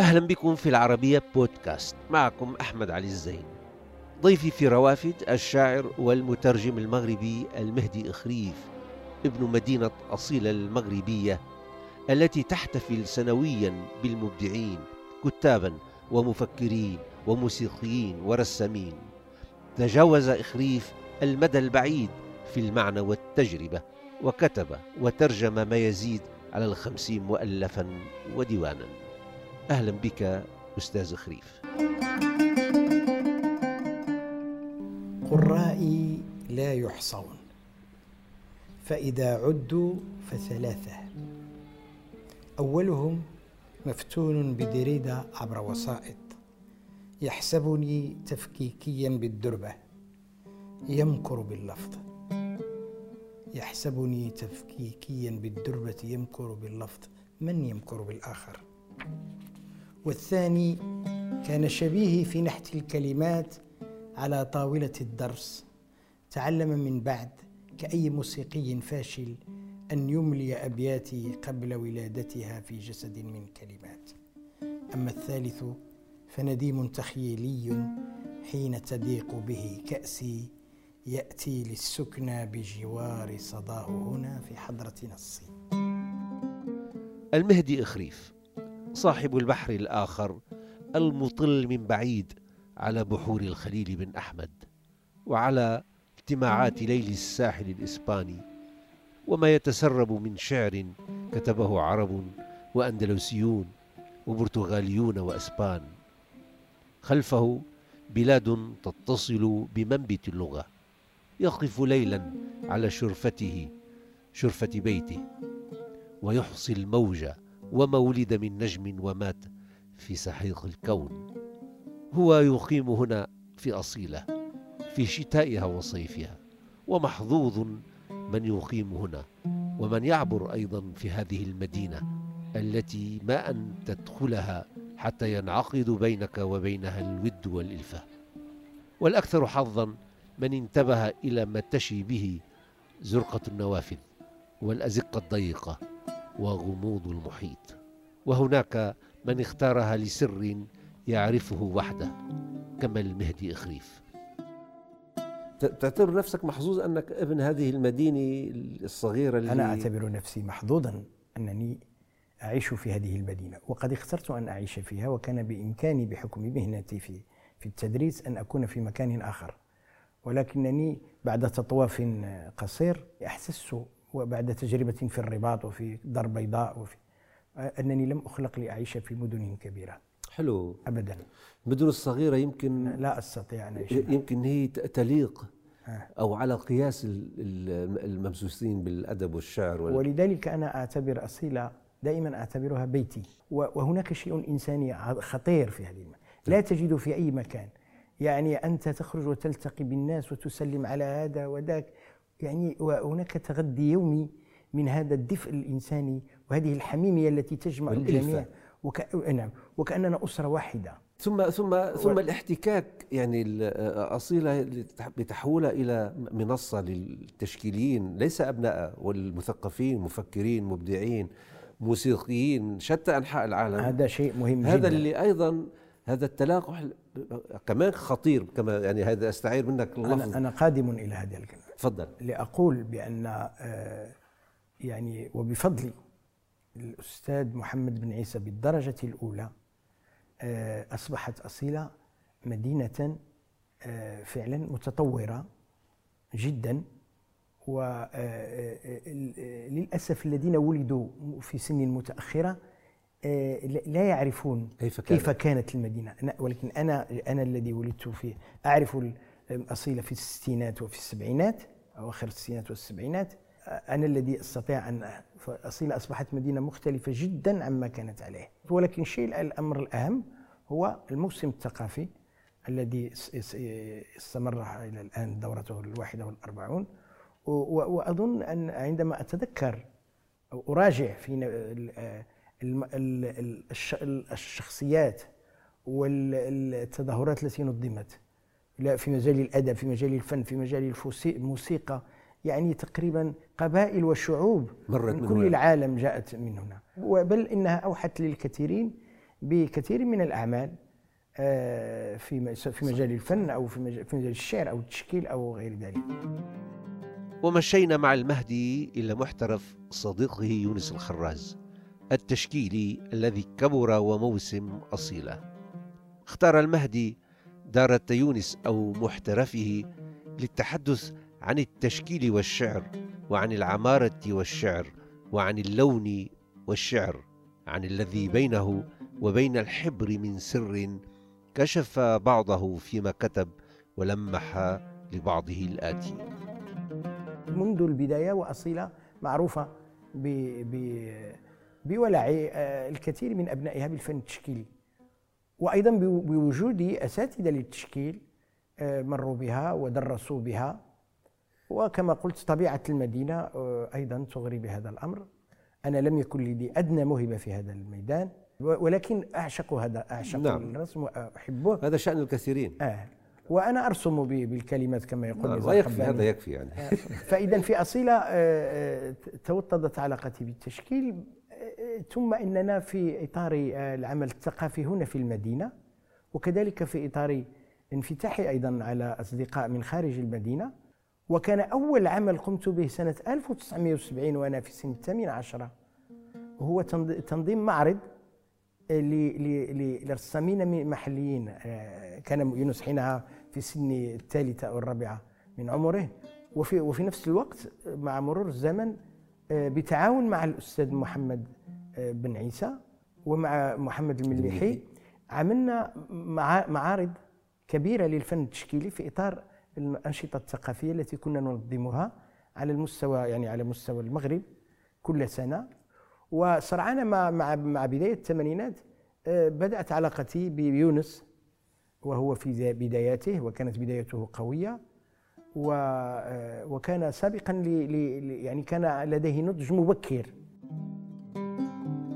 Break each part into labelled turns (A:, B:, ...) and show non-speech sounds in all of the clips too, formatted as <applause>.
A: أهلا بكم في العربية بودكاست معكم أحمد علي الزين. ضيفي في روافد الشاعر والمترجم المغربي المهدي إخريف ابن مدينة أصيلة المغربية التي تحتفل سنويا بالمبدعين كتابا ومفكرين وموسيقيين ورسامين. تجاوز إخريف المدى البعيد في المعنى والتجربة وكتب وترجم ما يزيد على الخمسين مؤلفا وديوانا. أهلا بك أستاذ خريف.
B: قرائي لا يحصون فإذا عدوا فثلاثة. أولهم مفتون بدريدة عبر وسائط يحسبني تفكيكيا بالدربة يمكر باللفظ. يحسبني تفكيكيا بالدربة يمكر باللفظ. من يمكر بالآخر؟ والثاني كان شبيهي في نحت الكلمات على طاولة الدرس. تعلم من بعد كأي موسيقي فاشل أن يملي أبياتي قبل ولادتها في جسد من كلمات. أما الثالث فنديم تخيلي حين تضيق به كأسي يأتي للسكنى بجوار صداه هنا في حضرة نصي.
A: المهدي إخريف. صاحب البحر الآخر المطل من بعيد على بحور الخليل بن أحمد وعلى اجتماعات ليل الساحل الإسباني. وما يتسرب من شعر كتبه عرب وأندلسيون وبرتغاليون وأسبان. خلفه بلاد تتصل بمنبت اللغة يقف ليلا على شرفته شرفة بيته ويحصي الموج وما ولد من نجم ومات في سحيق الكون. هو يقيم هنا في أصيلة في شتائها وصيفها ومحظوظ من يقيم هنا ومن يعبر أيضا في هذه المدينة التي ما أن تدخلها حتى ينعقد بينك وبينها الود والإلفة. والأكثر حظا من انتبه إلى ما تشي به زرقة النوافذ والأزقة الضيقة وغموض المحيط. وهناك من اختارها لسر يعرفه وحده كما المهدي إخريف. تعتبر نفسك محظوظ أنك ابن هذه المدينة الصغيرة اللي
B: أنا أعتبر نفسي محظوظا أنني أعيش في هذه المدينة وقد اخترت أن أعيش فيها وكان بإمكاني بحكم مهنتي في في التدريس أن أكون في مكان آخر. ولكنني بعد تطواف قصير أحسست وبعد تجربة في الرباط وفي دار بيضاء وفي أنني لم أخلق لأعيش في مدن كبيرة.
A: حلو.
B: أبدا.
A: المدن الصغيرة يمكن
B: لا أستطيع أن أعيش
A: يمكن هي تليق أو على قياس الممسوسين بالأدب والشعر
B: ولذلك أنا أعتبر أصيلة دائما أعتبرها بيتي. وهناك شيء إنساني خطير في هذه لا تجد في أي مكان. يعني أنت تخرج وتلتقي بالناس وتسلم على هذا وذاك. يعني وهناك تغذي يومي من هذا الدفء الإنساني وهذه الحميمية التي تجمع الجميع. وك... نعم وكأننا أسرة واحدة.
A: ثم ثم ثم و... الاحتكاك يعني الأصيلة بتحولها إلى منصة للتشكيليين ليس أبناء والمثقفين مفكرين مبدعين موسيقيين شتى أنحاء العالم.
B: هذا شيء مهم
A: هذا
B: جدا.
A: اللي أيضا هذا التلاقح كمان خطير كما يعني هذا أستعير منك اللفظ.
B: أنا, أنا قادم إلى هذه الكلمة.
A: تفضل.
B: لأقول بأن يعني وبفضل الأستاذ محمد بن عيسى بالدرجة الأولى أصبحت أصيلة مدينة فعلا متطورة جدا وللأسف الذين ولدوا في سن متأخرة لا يعرفون
A: كيف,
B: كان. كيف كانت المدينة. ولكن أنا أنا الذي ولدت فيه. أعرف الأصيلة في الستينات وفي السبعينات أواخر الستينات والسبعينات. أنا الذي أستطيع أن أصيلة أصبحت مدينة مختلفة جدا عما كانت عليه. ولكن شيء الأمر الأهم هو الموسم الثقافي الذي استمر إلى الآن دورته الواحدة والأربعون. وأظن أن عندما أتذكر أو أراجع في الشخصيات والتظاهرات التي نظمت في مجال الأدب في مجال الفن في مجال الموسيقى يعني تقريبا قبائل وشعوب
A: مرت
B: من كل العالم جاءت من هنا. بل إنها أوحت للكثيرين بكثير من الأعمال آه، في في مجال الفن أو في مجال, في مجال الشعر أو التشكيل أو غير ذلك.
A: ومشينا مع المهدي إلى محترف صديقه يونس الخراز التشكيلي الذي كبر وموسم أصيلة. اختار المهدي دار يونس أو محترفه للتحدث عن التشكيل والشعر وعن العمارة والشعر وعن اللون والشعر عن الذي بينه وبين الحبر من سر كشف بعضه فيما كتب ولمح لبعضه الآتي.
B: منذ البداية وأصيلة معروفة ب... ب... بولع آه، الكثير من أبنائها بالفن التشكيلي. وأيضا بوجود أساتذة للتشكيل آه، مروا بها ودرسوا بها وكما قلت طبيعة المدينة آه، أيضا تغري بهذا الأمر أنا لم يكن لي أدنى موهبة في هذا الميدان ولكن أعشق هذا أعشق نعم. الرسم وأحبه
A: هذا شأن الكثيرين
B: آه. وأنا أرسم بالكلمات كما يقول
A: نعم. ويكفي هذا يكفي يعني آه.
B: فإذا في أصيلة آه، توطدت علاقتي بالتشكيل ثم إننا في إطار العمل الثقافي هنا في المدينة وكذلك في إطار انفتاحي أيضا على أصدقاء من خارج المدينة. وكان أول عمل قمت به سنة 1970 وأنا في سن الثامن عشرة هو تنظيم معرض لرسامين محليين آه، كان يونس حينها في سن الثالثة أو الرابعة من عمره. وفي وفي نفس الوقت مع مرور الزمن آه، بتعاون مع الأستاذ محمد آه، بن عيسى ومع محمد المليحي. عملنا معارض كبيرة للفن التشكيلي في إطار الأنشطة الثقافية التي كنا ننظمها على المستوى يعني على مستوى المغرب كل سنة. وسرعان مع مع مع بداية الثمانينات آه، بدأت علاقتي بيونس وهو في بداياته وكانت بدايته قوية. آه، وكان سابقا ل يعني كان لديه نضج مبكر.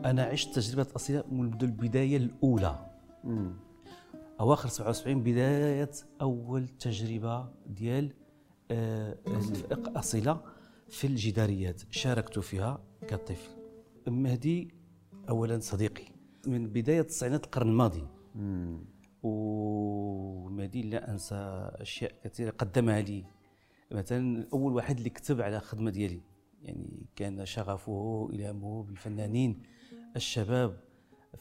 C: أنا عشت تجربة أصيلة منذ البداية الأولى. أواخر 77 بداية أول تجربة ديال آه، أصيلة في الجداريات. شاركت فيها كطفل. مهدي اولا صديقي. من بداية تسعينات القرن الماضي. ومهدي لا أنسى أشياء كثيرة قدمها لي. مثلا أول واحد اللي كتب على الخدمه ديالي يعني كان شغفه الهامه بالفنانين الشباب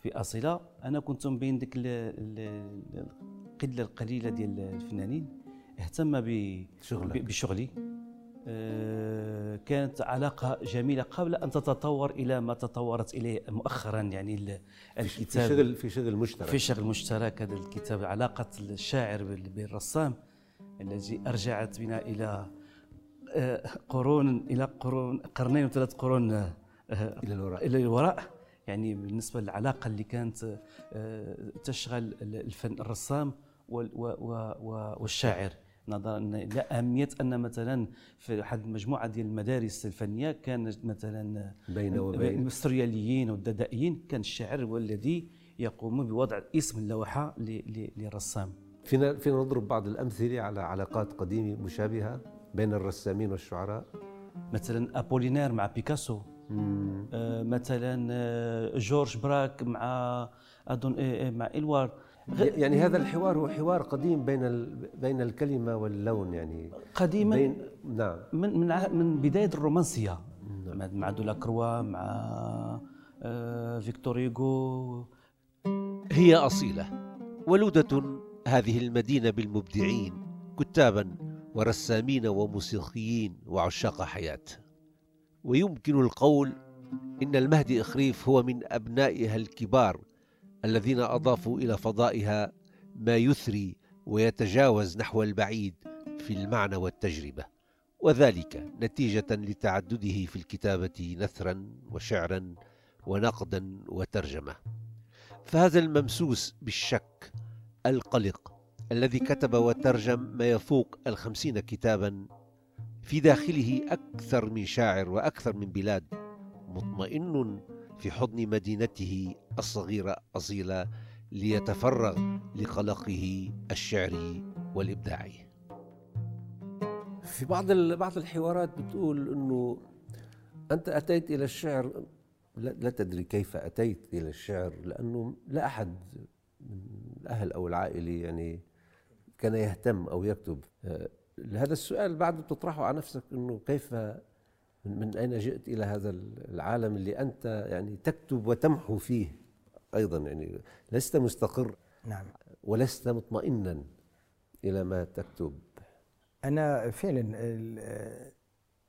C: في أصيلة. أنا كنت من بين ديك القلة القليلة ديال الفنانين. اهتم بشغلي. كانت علاقة جميلة قبل أن تتطور إلى ما تطورت إليه مؤخرا يعني
A: الكتاب في شغل في شغل مشترك.
C: في شغل مشترك هذا الكتاب علاقة الشاعر بالرسام الذي أرجعت بنا إلى آه، قرون إلى قرون قرنين وثلاث قرون آه،
A: إلى الوراء.
C: إلى الوراء. يعني بالنسبة للعلاقة اللي كانت آه، تشغل الفن الرسام والشاعر. نظرا لا اهميه أن مثلا في واحد المجموعة ديال المدارس الفنية كانت مثلا
A: بين وبين.
C: المسترياليين والددائيين كان الشاعر هو الذي يقوم بوضع اسم اللوحة للرسام
A: فينا فينا نضرب بعض الأمثلة على علاقات قديمة مشابهة بين الرسامين والشعراء.
C: مثلا أبولينير مع بيكاسو. آه مثلا آه، جورج براك مع اظن إيه، إيه، مع إلوار.
A: يعني هذا الحوار هو حوار قديم بين بين الكلمة واللون يعني.
C: قديما بين نعم. من من من بداية الرومانسية. نعم. مع دولاكروا مع آه فيكتور هيغو.
A: هي أصيلة ولودة هذه المدينة بالمبدعين كتابا ورسامين وموسيقيين وعشاق حياة. ويمكن القول إن المهدي إخريف هو من أبنائها الكبار الذين أضافوا إلى فضائها ما يثري ويتجاوز نحو البعيد في المعنى والتجربة. وذلك نتيجة لتعدده في الكتابة نثرا وشعرا ونقدا وترجمة. فهذا الممسوس بالشك القلق الذي كتب وترجم ما يفوق الخمسين كتابا في داخله أكثر من شاعر وأكثر من بلاد مطمئن في حضن مدينته الصغيرة أصيلة ليتفرغ لقلقه الشعري والإبداعي في بعض بعض الحوارات بتقول إنه أنت أتيت إلى الشعر لا, تدري كيف أتيت إلى الشعر لأنه لا أحد من الأهل أو العائلة يعني كان يهتم أو يكتب. آه، هذا السؤال بعد بتطرحه على نفسك أنه كيف من أين جئت إلى هذا العالم اللي أنت يعني تكتب وتمحو فيه أيضا؟ يعني لست مستقر
B: نعم.
A: ولست مطمئنا إلى ما تكتب.
B: أنا فعلا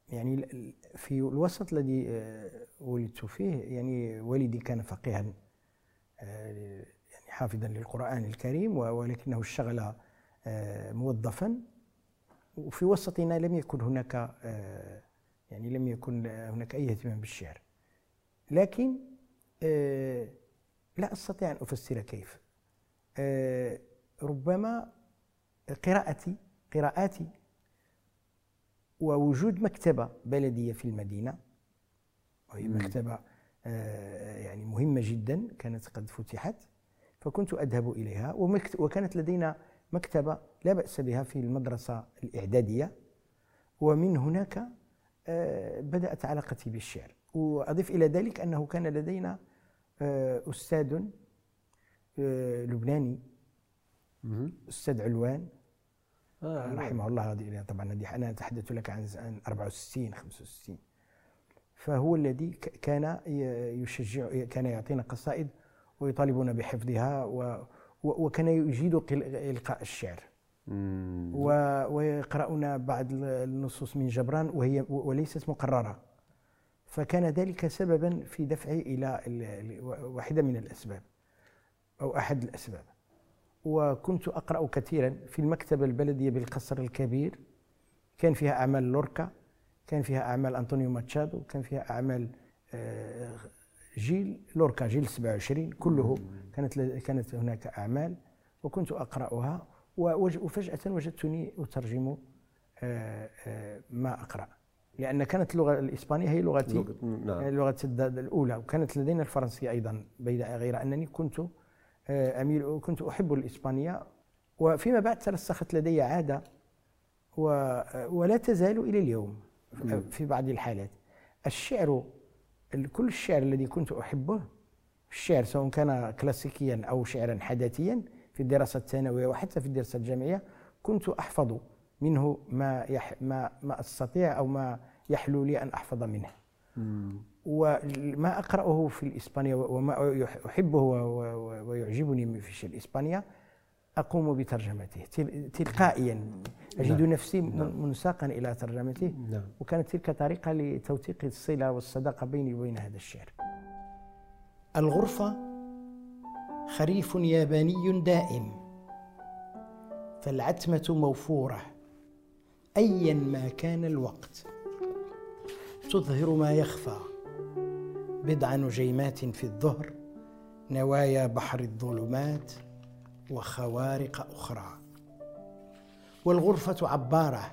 B: يعني في الوسط الذي ولدت فيه يعني والدي كان فقيها يعني حافظا للقرآن الكريم ولكنه اشتغل موظفا. وفي وسطنا لم يكن هناك يعني لم يكن هناك أي اهتمام بالشعر. لكن لا أستطيع أن أفسر كيف. ربما قراءتي قراءاتي ووجود مكتبة بلدية في المدينة وهي مكتبة آه، يعني مهمة جدا كانت قد فتحت فكنت أذهب إليها وكانت لدينا مكتبة لا بأس بها في المدرسة الإعدادية ومن هناك آه، بدأت علاقتي بالشعر. وأضيف إلى ذلك أنه كان لدينا آه، أستاذ لبناني. أستاذ علوان. آه رحمه الله هذه طبعا هذه أنا أتحدث لك عن 64 65 فهو الذي كان يشجع كان يعطينا قصائد ويطالبنا بحفظها وكان يجيد إلقاء الشعر. ويقرأنا بعض النصوص من جبران وهي وليست مقررة فكان ذلك سببا في دفعي إلى واحدة من الأسباب أو أحد الأسباب. وكنت أقرأ كثيرا في المكتبة البلدية بالقصر الكبير. كان فيها أعمال لوركا كان فيها أعمال أنطونيو ماتشادو كان فيها أعمال آه، جيل لوركا جيل 27 كله كانت كانت هناك أعمال وكنت أقرأها. وفجأة وجدتني أترجم آه، آه، ما أقرأ. لأن كانت اللغة الإسبانية هي لغتي. نعم. لغة الأولى. وكانت لدينا الفرنسية أيضا غير أنني كنت آه، أميل كنت أحب الإسبانية. وفيما بعد ترسخت لدي عادة ولا تزال إلى اليوم في بعض الحالات. الشعر كل الشعر الذي كنت أحبه الشعر سواء كان كلاسيكيا أو شعرا حداثيا في الدراسة الثانوية وحتى في الدراسة الجامعية كنت أحفظ منه ما يح ما ما أستطيع أو ما يحلو لي أن أحفظ منه وما أقرأه في الإسبانية وما أحبه ويعجبني في الإسبانية أقوم بترجمته تلقائيا أجد نعم. نفسي نعم. منساقا إلى ترجمته نعم. وكانت تلك طريقة لتوثيق الصلة والصداقة بيني وبين هذا الشعر الغرفة خريف ياباني دائم. فالعتمة موفورة أيا ما كان الوقت. تظهر ما يخفى بضع نجيمات في الظهر نوايا بحر الظلمات وخوارق أخرى. والغرفة عبارة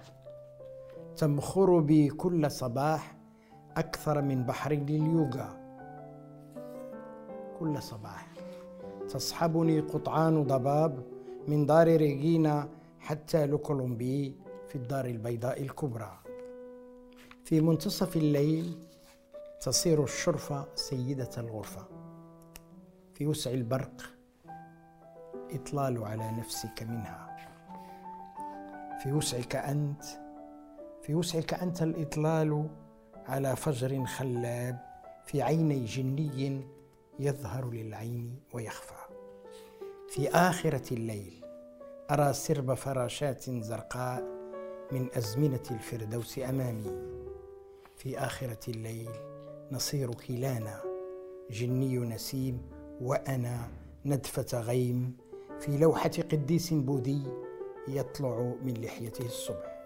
B: تمخر بي كل صباح أكثر من بحر لليوغا. كل صباح. تصحبني قطعان ضباب من دار ريجينا حتى لوكولومبي في الدار البيضاء الكبرى. في منتصف الليل تصير الشرفة سيدة الغرفة. في وسع البرق إطلال على نفسك منها. في وسعك أنت في وسعك أنت الإطلال على فجر خلاب في عيني جني يظهر للعين ويخفى. في آخرة الليل أرى سرب فراشات زرقاء من أزمنة الفردوس أمامي. في آخرة الليل نصير كلانا جني نسيم وأنا ندفة غيم. في لوحة قديس بوذي يطلع من لحيته الصبح.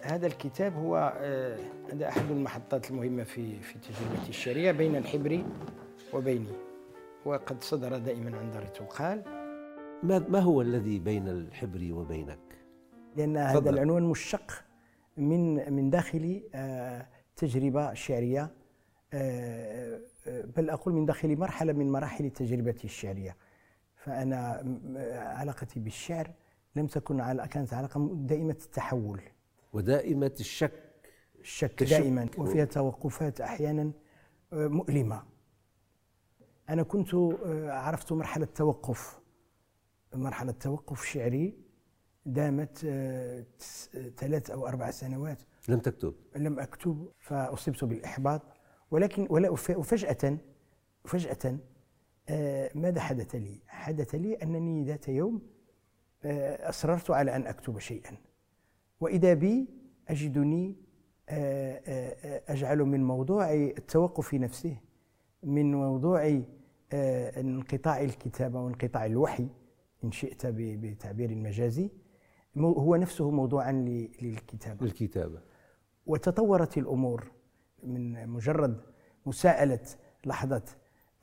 B: هذا الكتاب هو آه، هذا أحد المحطات المهمة في في تجربتي الشعرية بين الحبر وبيني. وقد صدر دائما عن دار التوقال
A: ما هو الذي بين الحبر وبينك؟
B: لأن هذا العنوان مشتق من من داخل آه، تجربة شعرية آه، آه، بل أقول من داخل مرحلة من مراحل تجربتي الشعرية. فأنا علاقتي بالشعر لم تكن على كانت علاقة دائمة التحول.
A: ودائمة الشك.
B: الشك دائما وفيها توقفات أحيانا مؤلمة. أنا كنت عرفت مرحلة توقف مرحلة توقف شعري دامت آه، ثلاث أو أربع سنوات.
A: لم تكتب.
B: لم أكتب فأصبت بالإحباط. ولكن ولا فجأة آه، ماذا حدث لي؟ حدث لي أنني ذات يوم آه، أصررت على أن أكتب شيئا. وإذا بي أجدني أجعل من موضوع التوقف نفسه من موضوع انقطاع الكتابة وانقطاع الوحي. إن شئت بتعبير مجازي هو نفسه موضوعا للكتابة.
A: للكتابة.
B: وتطورت الأمور من مجرد مساءلة لحظة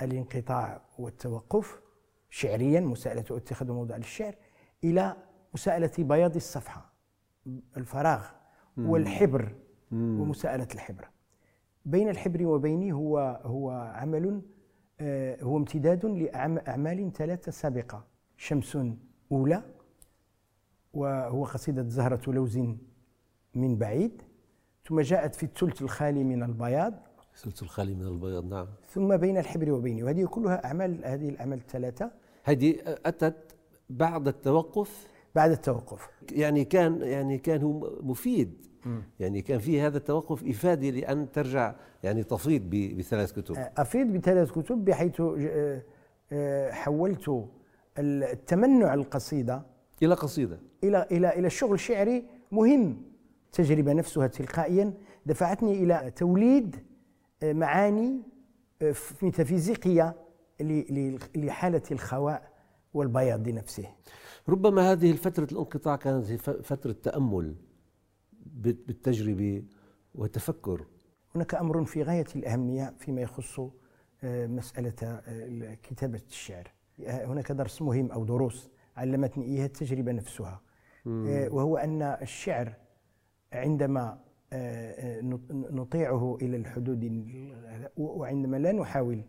B: الانقطاع والتوقف شعريا مساءلة اتخاذ موضوع للشعر إلى مساءلة بياض الصفحة الفراغ والحبر ومساءلة الحبر. بين الحبر وبيني هو هو عمل آه، هو امتداد لاعمال ثلاثة سابقة. شمس أولى وهو قصيدة زهرة لوز من بعيد. ثم جاءت في الثلث الخالي من البياض.
A: سلسل الخالي من البياض نعم.
B: ثم بين الحبر وبيني وهذه كلها أعمال هذه الأعمال الثلاثة.
A: هذه أتت بعد التوقف؟
B: بعد التوقف.
A: يعني كان يعني كان هو مفيد. يعني كان في هذا التوقف إفادة لأن ترجع يعني تفيض بثلاث كتب.
B: أفيد بثلاث كتب بحيث ج- آه، حولت التمنع القصيدة
A: إلى قصيدة.
B: إلى إلى إلى شغل شعري مهم. التجربة نفسها تلقائيا دفعتني إلى توليد آه، معاني آه، ف- ميتافيزيقية ل- ل- لحالة الخواء والبياض نفسه
A: ربما هذه الفترة الانقطاع كانت فترة تأمل بال- بالتجربة وتفكر
B: هناك أمر في غاية الأهمية فيما يخص آه، مسألة آه، كتابة الشعر. هناك درس مهم أو دروس علمتني إياها التجربة نفسها. آه، وهو أن الشعر عندما آه، آه، نط- نطيعه إلى الحدود ال- وعندما لا نحاول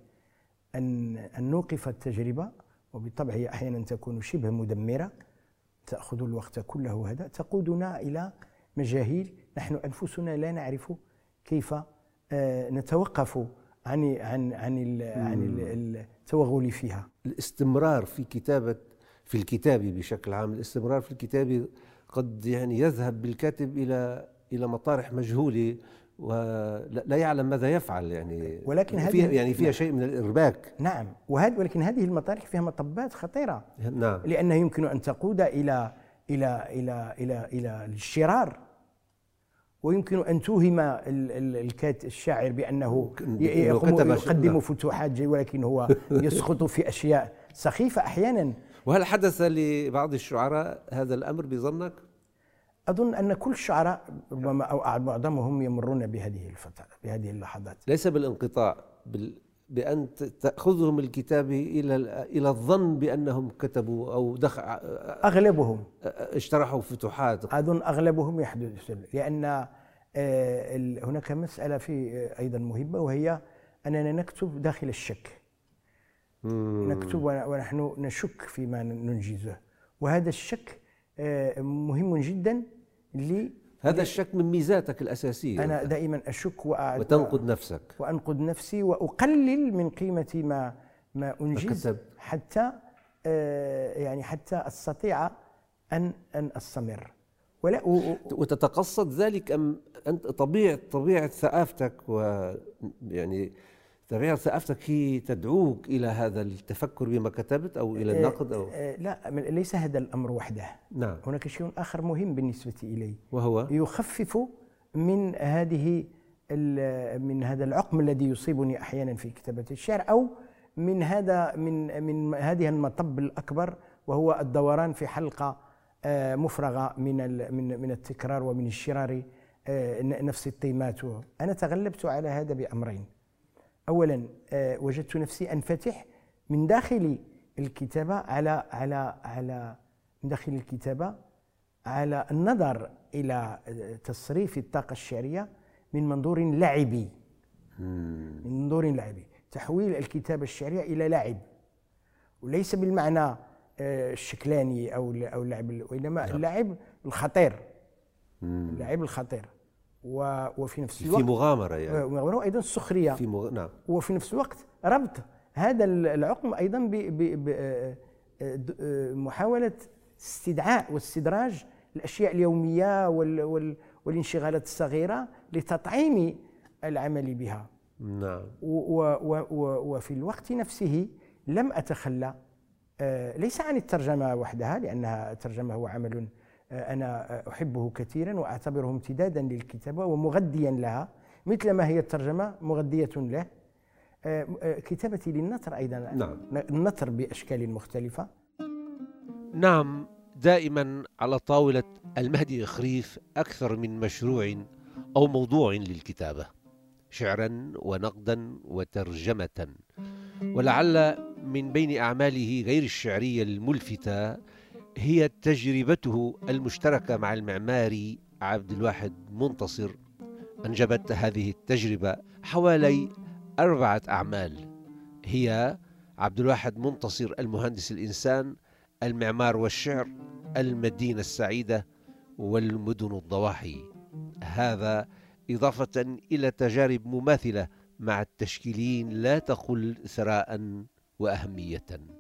B: أن أن نوقف التجربة وبالطبع هي أحيانا تكون شبه مدمرة تأخذ الوقت كله هذا تقودنا إلى مجاهيل. نحن أنفسنا لا نعرف كيف نتوقف عن عن عن ال- عن ال- التوغل فيها.
A: الاستمرار في كتابة في الكتابة بشكل عام الاستمرار في الكتابة قد يعني يذهب بالكاتب إلى إلى مطارح مجهولة ولا لا يعلم ماذا يفعل يعني.
B: ولكن هذه-
A: فيها يعني فيها
B: نعم.
A: شيء من الإرباك.
B: نعم. وهذا ولكن هذه المطارح فيها مطبات خطيرة.
A: نعم.
B: لانها يمكن أن تقود إلى إلى إلى إلى إلى الشرار. ويمكن أن توهم الشاعر
A: بأنه
B: يقدم
A: نعم.
B: فتوحات جي ولكن هو <laughs> يسقط في أشياء سخيفة أحيانا
A: وهل حدث لبعض الشعراء هذا الأمر بظنك؟
B: أظن أن كل الشعراء ربما أو معظمهم يمرون بهذه الفترة بهذه اللحظات
A: ليس بالانقطاع بال بأن تأخذهم الكتابة إلى إلى الظن بأنهم كتبوا أو دخل
B: أغلبهم.
A: اشترحوا فتوحات.
B: أظن أغلبهم يحدث لأن آه، هناك مسألة في آه، أيضا مهمة وهي أننا نكتب داخل الشك. نكتب ون- ونحن نشك فيما ننجزه. وهذا الشك آه، مهم جدا
A: هذا الشك من ميزاتك الأساسية.
B: أنا دائما أشك وأعد
A: وتنقد نفسك.
B: وأنقد نفسي وأقلل من قيمة ما ما أنجز
A: كتبت.
B: حتى آه، يعني حتى أستطيع أن أن أستمر. ولا
A: وتتقصد ذلك أم أنت طبيعة طبيعة ثقافتك و طبيعة ثقافتك هي تدعوك إلى هذا التفكر بما كتبت أو إلى النقد أو
B: آه، لا ليس هذا الأمر وحده.
A: نعم.
B: هناك شيء آخر مهم بالنسبة إلي.
A: وهو؟
B: يخفف من هذه من هذا العقم الذي يصيبني أحيانا في كتابة الشعر أو من هذا من من هذه المطب الأكبر وهو الدوران في حلقة آه، مفرغة من من من التكرار ومن الشرار آه، نفس التيمات أنا تغلبت على هذا بأمرين. اولا آه، وجدت نفسي أنفتح من داخل الكتابة على على على من داخل الكتابة على النظر إلى آه، تصريف الطاقة الشعرية من منظور لعبي. من منظور لعبي. تحويل الكتابة الشعرية إلى لعب. وليس بالمعنى آه، الشكلاني أو أو اللعب ال- وانما اللعب الخطير. اللعب الخطير. وفي نفس
A: في
B: الوقت
A: مغامرة يعني.
B: وأيضا السخريه
A: في مغ... نعم.
B: وفي نفس الوقت ربط. هذا العقم أيضا بمحاوله استدعاء واستدراج الأشياء اليومية والانشغالات الصغيرة لتطعيم العمل بها.
A: نعم.
B: وفي الوقت نفسه لم أتخلى آه، ليس عن الترجمة وحدها لأنها الترجمة هو عمل أنا أحبه كثيرا وأعتبره امتدادا للكتابة ومغذيا لها مثل ما هي الترجمة مغذية له. آه، كتابتي للنثر أيضا.
A: نعم.
B: النثر بأشكال مختلفة.
A: نعم دائما على طاولة المهدي اخريف أكثر من مشروع أو موضوع للكتابة شعرا ونقدا وترجمة. ولعل من بين أعماله غير الشعرية الملفتة هي تجربته المشتركة مع المعماري عبد الواحد منتصر. أنجبت هذه التجربة حوالي أربعة أعمال. هي عبد الواحد منتصر المهندس الإنسان المعمار والشعر المدينة السعيدة والمدن الضواحي. هذا إضافة إلى تجارب مماثلة مع التشكيلين لا تقل ثراء وأهمية.